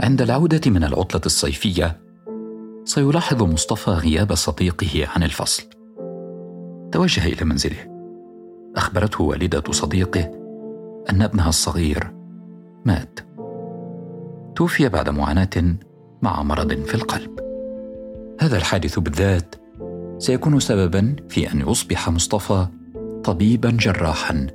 عند العودة من العطلة الصيفية سيلاحظ مصطفى غياب صديقه عن الفصل. توجه إلى منزله. أخبرته والدة صديقه أن ابنها الصغير مات. توفي بعد معاناة مع مرض في القلب. هذا الحادث بالذات سيكون سببا في أن يصبح مصطفى طبيبا جراحا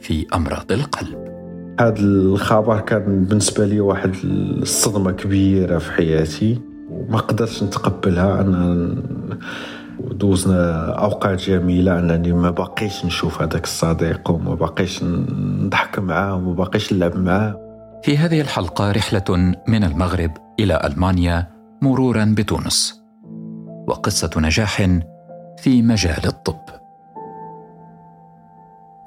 في أمراض القلب. هذا الخبر كان بالنسبة لي واحد الصدمة كبيرة في حياتي وما قدرتش نتقبلها. أنا دوزنا أوقات جميلة أنني ما باقيش نشوف هذاك الصديق وما باقيش نضحك معاه وما باقيش نلعب معاه. في هذه الحلقة رحلة من المغرب إلى ألمانيا مرورا بتونس. وقصة نجاح في مجال الطب.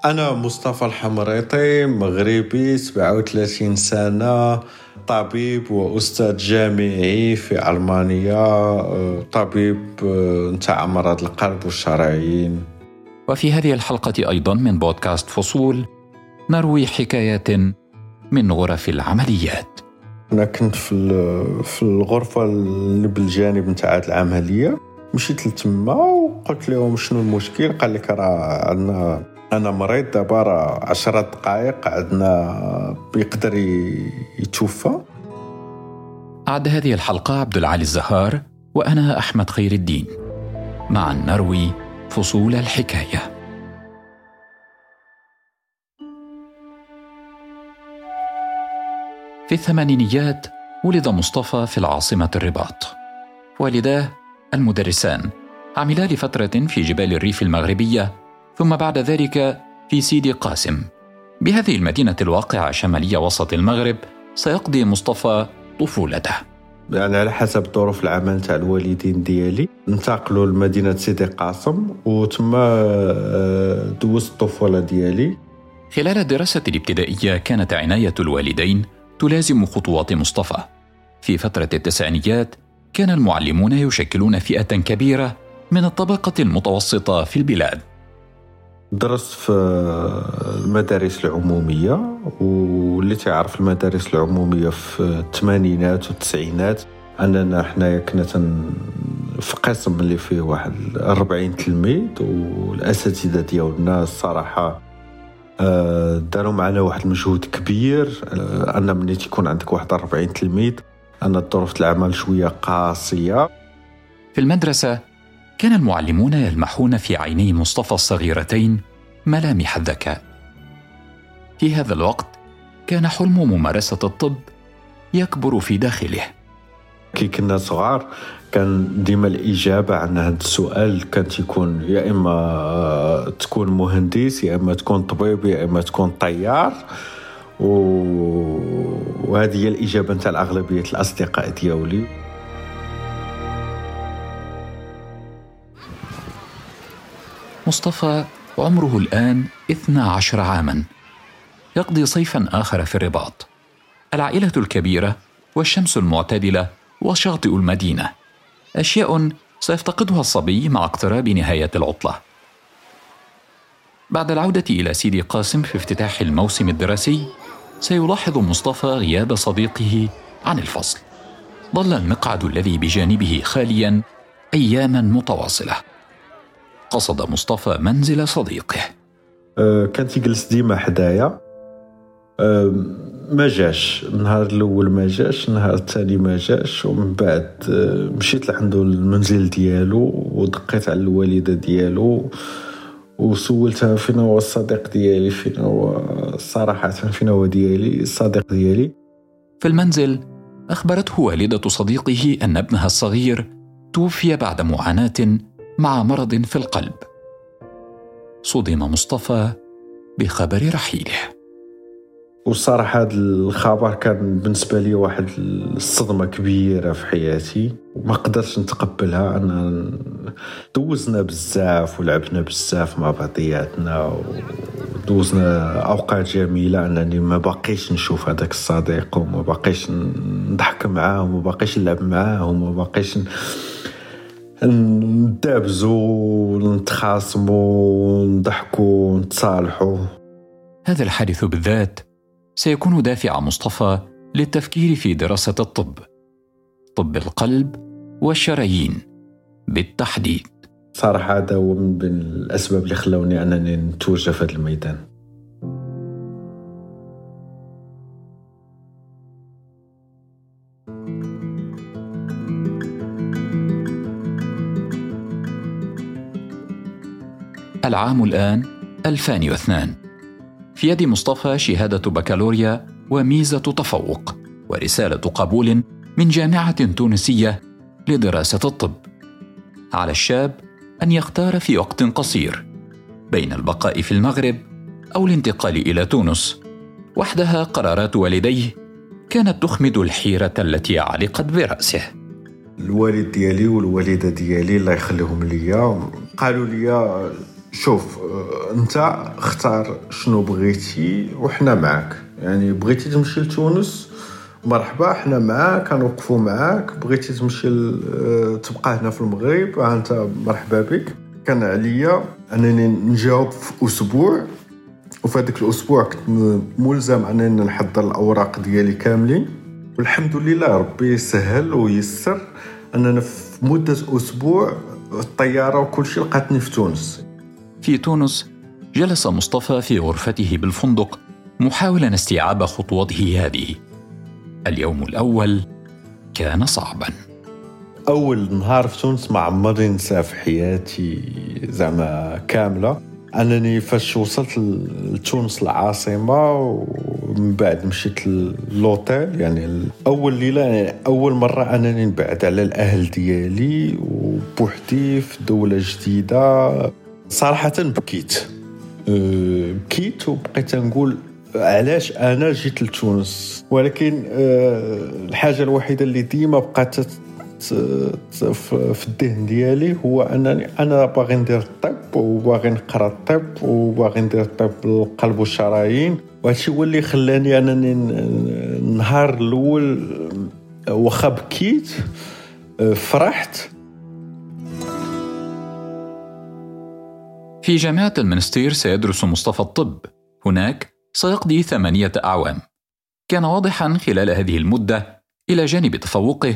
أنا مصطفى الحمريطي مغربي 37 سنة طبيب وأستاذ جامعي في ألمانيا طبيب نتاع أمراض القلب والشرايين. وفي هذه الحلقة أيضا من بودكاست فصول نروي حكايات من غرف العمليات. أنا كنت في في الغرفة اللي بالجانب نتاع العملية مشيت لتما وقلت لهم شنو المشكل قال لك راه عندنا أنا مريض دابا راه عشرة دقائق عندنا بيقدر يتوفى. أعد هذه الحلقة عبد العالي الزهار وأنا أحمد خير الدين. معا نروي فصول الحكاية. في الثمانينيات ولد مصطفى في العاصمة الرباط. والداه المدرسان عملا لفترة في جبال الريف المغربية ثم بعد ذلك في سيدي قاسم. بهذه المدينة الواقعة شمالية وسط المغرب سيقضي مصطفى طفولته. يعني على حسب ظروف العمل تاع الوالدين ديالي انتقلوا لمدينة سيدي قاسم وتما آه، دوزت الطفولة ديالي. خلال الدراسة الابتدائية كانت عناية الوالدين تلازم خطوات مصطفى. في فترة التسعينيات كان المعلمون يشكلون فئة كبيرة من الطبقة المتوسطة في البلاد. درست في المدارس العمومية واللي تعرف المدارس العمومية في الثمانينات والتسعينات أننا حنايا كنا في قسم اللي فيه واحد 40 تلميذ والأساتذة ديالنا الصراحة آه، داروا معنا واحد المجهود كبير آه، أن ملي تيكون عندك واحد 40 تلميذ أن ظروف العمل شوية قاسية. في المدرسة كان المعلمون يلمحون في عيني مصطفى الصغيرتين ملامح الذكاء. في هذا الوقت كان حلم ممارسة الطب يكبر في داخله. كي كنا صغار كان ديما الإجابة عن هذا السؤال كانت يكون يا إما تكون مهندس يا إما تكون طبيب يا إما تكون طيار. و... وهذه هي الإجابة نتاع الأغلبية الأصدقاء ديالي. مصطفى عمره الآن 12 عاما. يقضي صيفا آخر في الرباط. العائلة الكبيرة والشمس المعتدلة وشاطئ المدينة. أشياء سيفتقدها الصبي مع اقتراب نهاية العطلة. بعد العودة إلى سيدي قاسم في افتتاح الموسم الدراسي سيلاحظ مصطفى غياب صديقه عن الفصل. ظل المقعد الذي بجانبه خاليا أياما متواصلة. قصد مصطفى منزل صديقه. أه كان تيجلس ديما حدايا. أه ما جاش. النهار الأول ما جاش النهار الثاني ما جاش ومن بعد أه مشيت لعندو المنزل ديالو ودقيت على الوالدة ديالو وسولتها فين هو الصديق ديالي فين هو صراحة فين هو ديالي الصديق ديالي. في المنزل أخبرته والدة صديقه أن ابنها الصغير توفي بعد معاناة مع مرض في القلب. صدم مصطفى بخبر رحيله. والصراحة هذا الخبر كان بالنسبة لي واحد الصدمة كبيرة في حياتي وما قدرتش نتقبلها. أنا دوزنا بزاف ولعبنا بزاف مع بعضياتنا ودوزنا أوقات جميلة أنني ما باقيش نشوف هذاك الصديق وما باقيش نضحك معاه وما باقيش نلعب معاه وما باقيش ن... ندابزو نتخاصمو نضحكو نتصالحو. هذا الحادث بالذات سيكون دافع مصطفى للتفكير في دراسة الطب طب القلب والشرايين بالتحديد. صراحة هذا هو من بين الأسباب اللي خلوني أنني نتوجه في هذا الميدان. العام الآن 2002 في يد مصطفى شهادة بكالوريا وميزة تفوق ورسالة قبول من جامعة تونسية لدراسة الطب. على الشاب أن يختار في وقت قصير بين البقاء في المغرب أو الانتقال إلى تونس. وحدها قرارات والديه كانت تخمد الحيرة التي علقت برأسه. الوالد ديالي والوالدة ديالي الله يخليهم ليا. قالوا لي شوف آه، انت اختار شنو بغيتي وحنا معاك. يعني بغيتي تمشي لتونس مرحبا حنا معاك كنوقفوا معاك. بغيتي تمشي آه، تبقى هنا في المغرب انت مرحبا بك. كان عليا انني نجاوب في أسبوع وفي هذاك الأسبوع كنت ملزم انني نحضر الأوراق ديالي كاملين. والحمد لله ربي سهل ويسر أنني فمدة أسبوع الطيارة وكل شيء لقاتني في تونس. في تونس جلس مصطفى في غرفته بالفندق محاولا استيعاب خطوته هذه. اليوم الأول كان صعبا. أول نهار في تونس ما عمرني ننساه في حياتي زعما كاملة. أنني فاش وصلت لتونس العاصمة ومن بعد مشيت للوتيل يعني اول ليلة يعني أول مرة أنني نبعد على الأهل ديالي وبوحدي في دولة جديدة. صراحة بكيت. أه، بكيت وبقيت نقول علاش أنا جيت لتونس. ولكن أه، الحاجة الوحيدة اللي ديما بقات في الذهن ديالي هو أنني أنا باغي ندير الطب وباغي نقرأ الطب وباغي ندير الطب القلب والشرايين. وهادشي هو اللي خلاني أنني النهار الأول واخا بكيت فرحت. في جامعة المنستير سيدرس مصطفى الطب. هناك سيقضي ثمانية أعوام. كان واضحا خلال هذه المدة إلى جانب تفوقه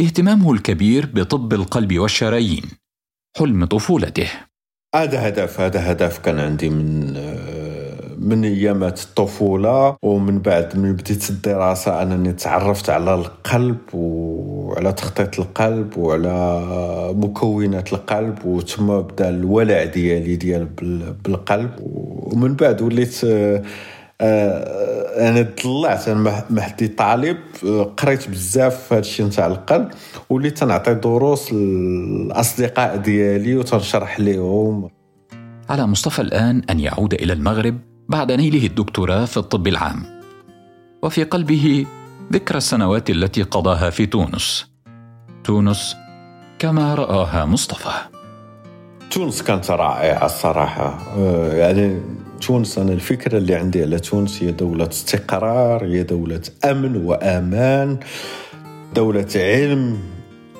اهتمامه الكبير بطب القلب والشرايين حلم طفولته. هذا هدف هذا هدف كان عندي من من ايامات الطفولة ومن بعد من بديت الدراسه أنني تعرفت على القلب وعلى تخطيط القلب وعلى مكونات القلب وثم بدا الولع ديالي ديال بالقلب. ومن بعد وليت آه، أنا طلعت أنا محدي طالب قريت بزاف في هذا الشيء نتاع القلب وليت تنعطي دروس للأصدقاء ديالي وتنشرح لهم على مصطفى الآن أن يعود إلى المغرب بعد نيله الدكتوراه في الطب العام. وفي قلبه ذكرى السنوات التي قضاها في تونس. تونس كما رآها مصطفى. تونس كانت رائعة الصراحة. آه، يعني تونس أنا الفكرة اللي عندي على تونس هي دولة استقرار هي دولة أمن وأمان دولة علم.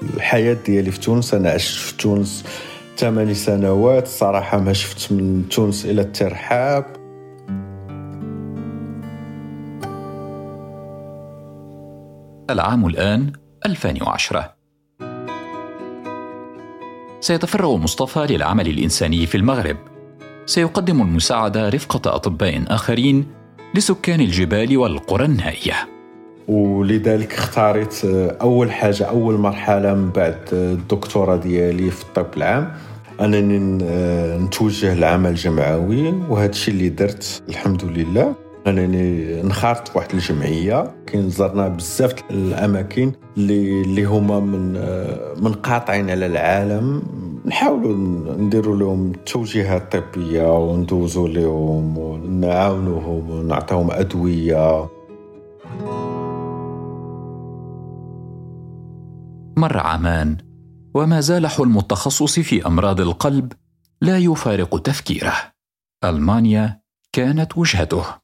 الحياة ديالي في تونس أنا عشت في تونس ثماني سنوات. صراحة ما شفت من تونس إلا الترحاب. العام الآن 2010 سيتفرغ مصطفى للعمل الإنساني في المغرب. سيقدم المساعدة رفقة أطباء آخرين لسكان الجبال والقرى النائية. ولذلك اختاريت أول حاجة أول مرحلة من بعد الدكتوراه ديالي في الطب العام. أنني نتوجه للعمل الجمعوي وهذا الشيء اللي درت الحمد لله. انني انخرطت في واحد الجمعية. كاين زرنا بزاف الأماكن اللي اللي هما من من قاطعين على العالم. نحاولوا نديروا لهم توجيهات طبية وندوزوا لهم ونعاونوهم ونعطيهم أدوية. مر عامان وما زال حلم التخصص في أمراض القلب لا يفارق تفكيره. ألمانيا كانت وجهته.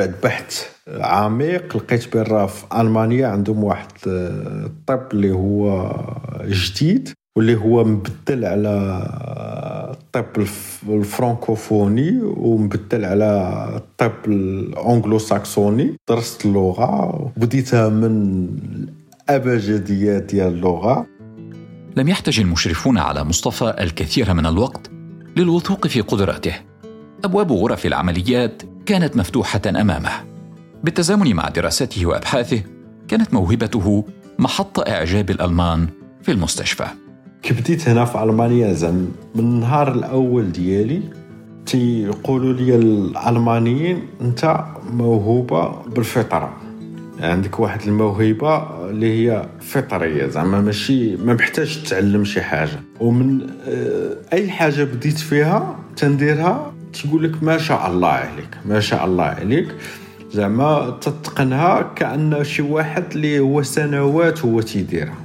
بعد بحث عميق لقيت بان في ألمانيا عندهم واحد الطب اللي هو جديد واللي هو مبدل على الطب الفرنكوفوني ومبدل على الطب الانجلو ساكسوني درست اللغة بديتها من الابجديات ديال اللغة. لم يحتج المشرفون على مصطفى الكثير من الوقت للوثوق في قدراته. أبواب غرف العمليات كانت مفتوحة أمامه. بالتزامن مع دراسته وأبحاثه كانت موهبته محط إعجاب الألمان في المستشفى. كي بديت هنا في ألمانيا زعما من النهار الأول ديالي تيقولوا لي الألمانيين أنت موهوبة بالفطرة. عندك واحد الموهبة اللي هي فطرية زعما ماشي ما محتاج تتعلم شي حاجة. ومن آه، أي حاجة بديت فيها تنديرها تقول لك ما شاء الله عليك ما شاء الله عليك. زعما تتقنها كأن شي واحد اللي هو سنوات هو تيديرها.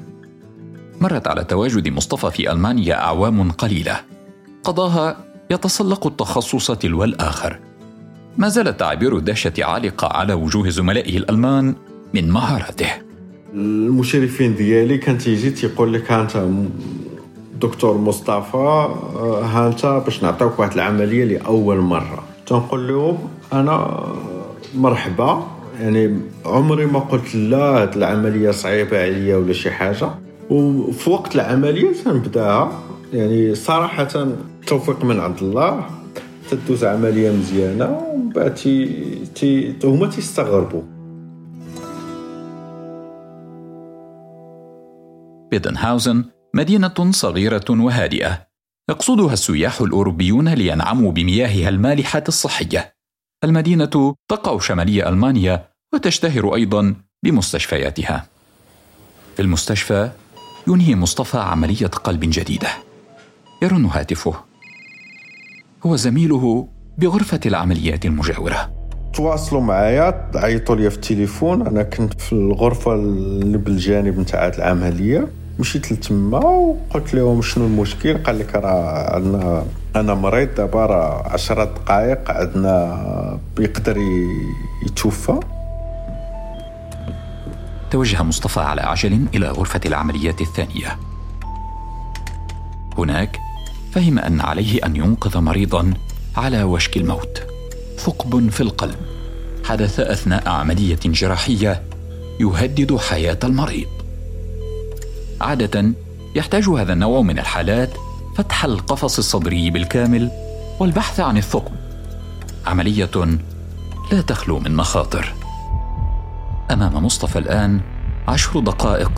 مرت على تواجد مصطفى في ألمانيا أعوام قليلة. قضاها يتسلق التخصص تلو الآخر ما زالت تعابير الدهشه عالقة على وجوه زملائه الألمان من مهاراته. المشرفين ديالي كان تيجي تيقول لك أنت دكتور مصطفى ها انت باش نعطيوك واحد العملية لأول مرة. تنقول لهم أنا مرحبا يعني عمري ما قلت لا العملية صعيبة عليا ولا شي حاجة. وفي وقت العملية تنبدأها يعني صراحة توفيق من عند الله تدوز عملية مزيانة ومن بعد تي تي هما تيستغربوا. بيدنهاوزن مدينة صغيرة وهادئة. يقصدها السياح الأوروبيون لينعموا بمياهها المالحة الصحية. المدينة تقع شمالي ألمانيا وتشتهر أيضا بمستشفياتها. في المستشفى ينهي مصطفى عملية قلب جديدة. يرن هاتفه. هو زميله بغرفة العمليات المجاورة. تواصلوا معايا عيطوا لي في التليفون. أنا كنت في الغرفة اللي بالجانب نتاع العملية. مشيت لتما وقلت لهم شنو المشكل؟ قال لك راه عندنا أنا مريض دابا راه 10 دقائق عندنا بيقدر يتوفى. توجه مصطفى على عجل إلى غرفة العمليات الثانية. هناك فهم أن عليه أن ينقذ مريضا على وشك الموت. ثقب في القلب. حدث أثناء عملية جراحية يهدد حياة المريض. عادة يحتاج هذا النوع من الحالات فتح القفص الصدري بالكامل والبحث عن الثقب. عملية لا تخلو من مخاطر. أمام مصطفى الآن عشر دقائق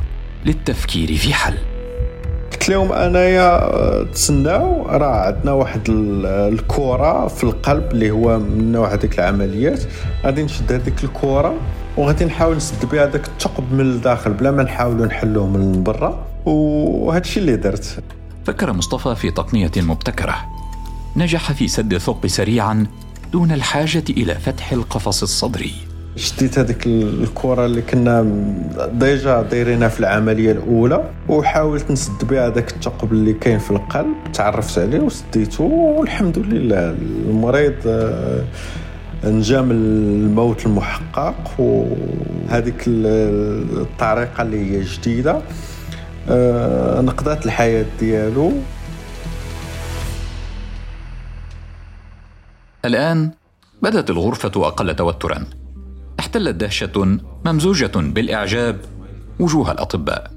للتفكير في حل. قلت لهم أنايا تسناو راه عندنا واحد الكره في القلب اللي هو من نوع هذيك العمليات. غادي نشد هذيك الكره وغادي نحاول نسد بها داك الثقب من الداخل بلا ما نحاولوا نحلوه من برا. وهذا الشيء اللي درت. فكر مصطفى في تقنية مبتكرة. نجح في سد الثقب سريعا دون الحاجة إلى فتح القفص الصدري. شديت هذيك الكرة اللي كنا ديجا دايرينها في العملية الأولى وحاولت نسد بها هذاك الثقب اللي كاين في القلب تعرفت عليه وسديته والحمد لله. المريض نجا من الموت المحقق وهذيك الطريقة اللي هي جديدة. آه، نقضات الحياة ديالو. الآن بدت الغرفة أقل توترا. احتلت دهشة ممزوجة بالإعجاب وجوه الأطباء.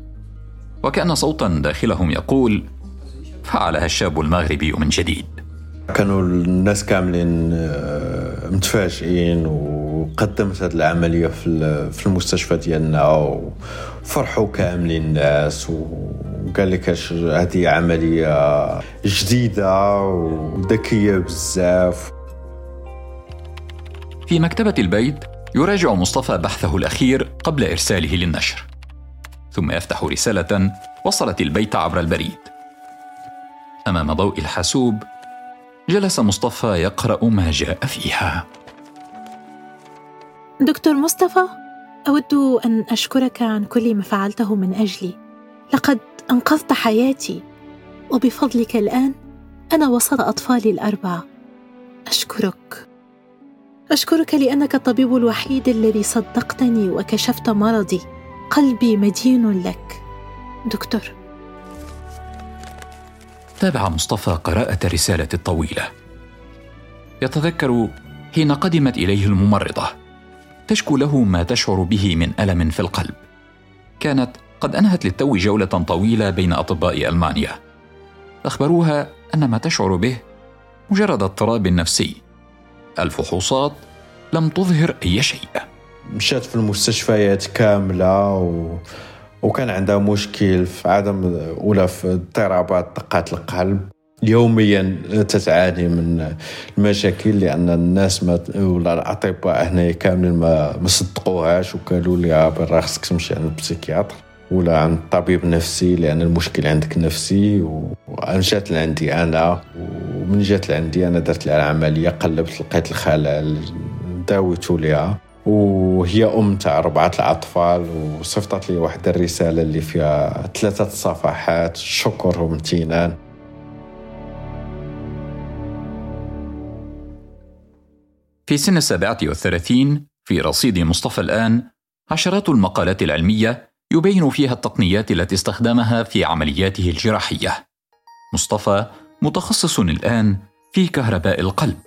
وكأن صوتا داخلهم يقول فعلها الشاب المغربي من جديد. كانوا الناس كاملين آه، متفاجئين وقدمت هذه العملية في المستشفى ديالنا وفرحوا كاملين الناس وقال لك هذه عملية جديدة وذكية بزاف. في مكتبة البيت يراجع مصطفى بحثه الأخير قبل إرساله للنشر. ثم يفتح رسالة وصلت البيت عبر البريد. أمام ضوء الحاسوب جلس مصطفى يقرأ ما جاء فيها. دكتور مصطفى أود أن أشكرك عن كل ما فعلته من أجلي. لقد أنقذت حياتي وبفضلك الآن أنا وسط أطفالي الأربعة. أشكرك. أشكرك لأنك الطبيب الوحيد الذي صدقتني وكشفت مرضي. قلبي مدين لك. دكتور. تابع مصطفى قراءة الرسالة الطويلة يتذكر حين قدمت إليه الممرضة. تشكو له ما تشعر به من ألم في القلب. كانت قد أنهت للتو جولة طويلة بين أطباء ألمانيا. أخبروها أن ما تشعر به مجرد اضطراب نفسي. الفحوصات لم تظهر أي شيء. مشات في المستشفيات كاملة و... وكان عندها مشكل في عدم ولا في اضطرابات دقات القلب. يوميا تتعاني من المشاكل لأن الناس ما ولا الأطباء هنا كاملين ما ما صدقوهاش وقالوا لها برا خصك تمشي عند البسيكياتر ولا عند طبيب نفسي لأن المشكل عندك نفسي وجات لعندي أنا ومن جات لعندي أنا درت لها العملية قلبت لقيت الخلل داويت ليها. وهي أم تاع اربعه الأطفال وصيفطت لي واحد الرسالة اللي فيها ثلاثة صفحات شكر وامتنان في سن السابعة والثلاثين في رصيد مصطفى الآن عشرات المقالات العلمية يبين فيها التقنيات التي استخدمها في عملياته الجراحية. مصطفى متخصص الآن في كهرباء القلب،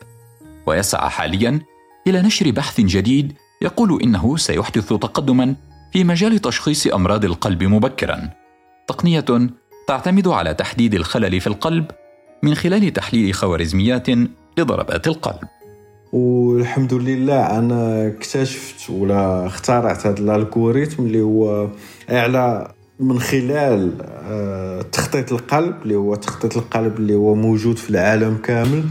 ويسعى حاليا إلى نشر بحث جديد يقول إنه سيحدث تقدما في مجال تشخيص أمراض القلب مبكرا. تقنية تعتمد على تحديد الخلل في القلب من خلال تحليل خوارزميات لضربات القلب. والحمد لله أنا اكتشفت ولا اخترعت هذا الالغوريثم اللي هو على من خلال آه، تخطيط القلب اللي هو تخطيط القلب اللي هو موجود في العالم كامل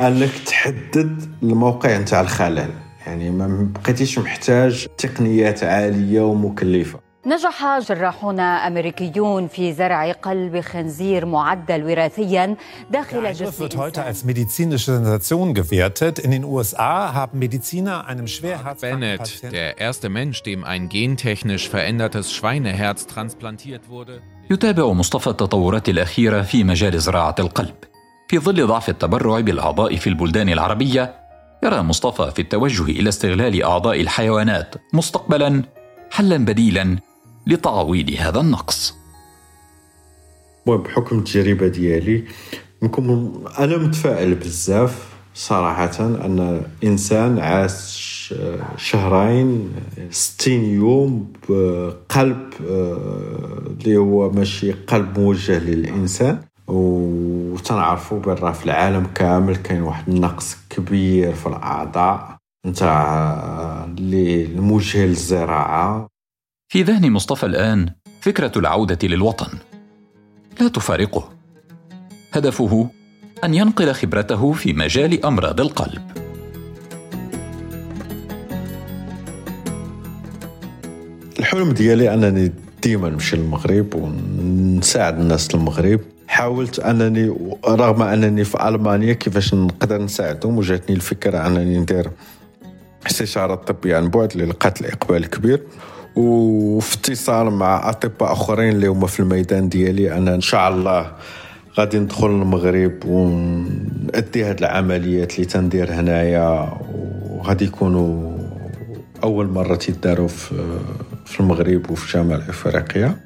أنك تحدد الموقع نتاع الخلل يعني ما بقيتيش محتاج تقنيات عالية ومكلفة نجح جراحون أمريكيون في زرع قلب خنزير معدل وراثيا داخل جسم wird heute als medizinische Sensation gewertet. In den USA haben Mediziner einem Bennett, der erste Mensch, dem ein gentechnisch verändertes Schweineherz transplantiert wurde. يتابع مصطفى التطورات الأخيرة في مجال زراعة القلب. في ظل ضعف التبرع بالأعضاء في البلدان العربية، يرى مصطفى في التوجه إلى استغلال أعضاء الحيوانات مستقبلا حلا بديلا لتعويض هذا النقص. بحكم التجربة ديالي نكون أنا متفائل بزاف صراحة أن إنسان عاش شهرين ستين يوم بقلب اللي هو ماشي قلب موجه للإنسان. وتنعرفوا برا في العالم كامل كاين واحد النقص كبير في الأعضاء. نتاع اللي الموجهة للزراعة. في ذهن مصطفى الآن فكرة العودة للوطن. لا تفارقه. هدفه أن ينقل خبرته في مجال أمراض القلب. الحلم ديالي أنني ديما نمشي للمغرب ونساعد الناس المغرب حاولت أنني رغم أنني في ألمانيا كيفاش نقدر نساعدهم وجاتني الفكرة أنني ندير استشارة طبية عن بعد اللي لقات الاقبال كبير. وفي اتصال مع أطباء أخرين اللي هما في الميدان ديالي أنا إن شاء الله غادي ندخل المغرب ونأدي هاد العمليات اللي تندير هنايا وغادي يكونوا أول مرة تيداروا في المغرب وفي شمال إفريقيا.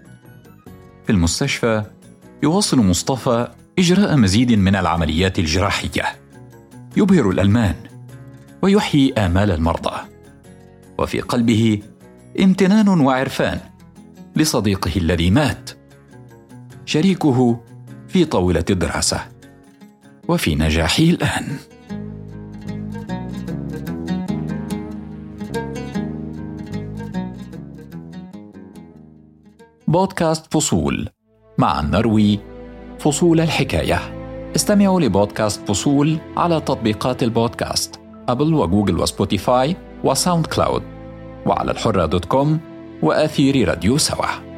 في المستشفى يواصل مصطفى إجراء مزيد من العمليات الجراحية. يبهر الألمان ويحيي آمال المرضى. وفي قلبه امتنان وعرفان لصديقه الذي مات شريكه في طاولة الدراسة. وفي نجاحه الآن. بودكاست فصول. مع نروي فصول الحكاية. استمعوا لبودكاست فصول على تطبيقات البودكاست Apple و Google و Spotify و SoundCloud وعلى الحرة dot com وأثير راديو سوا.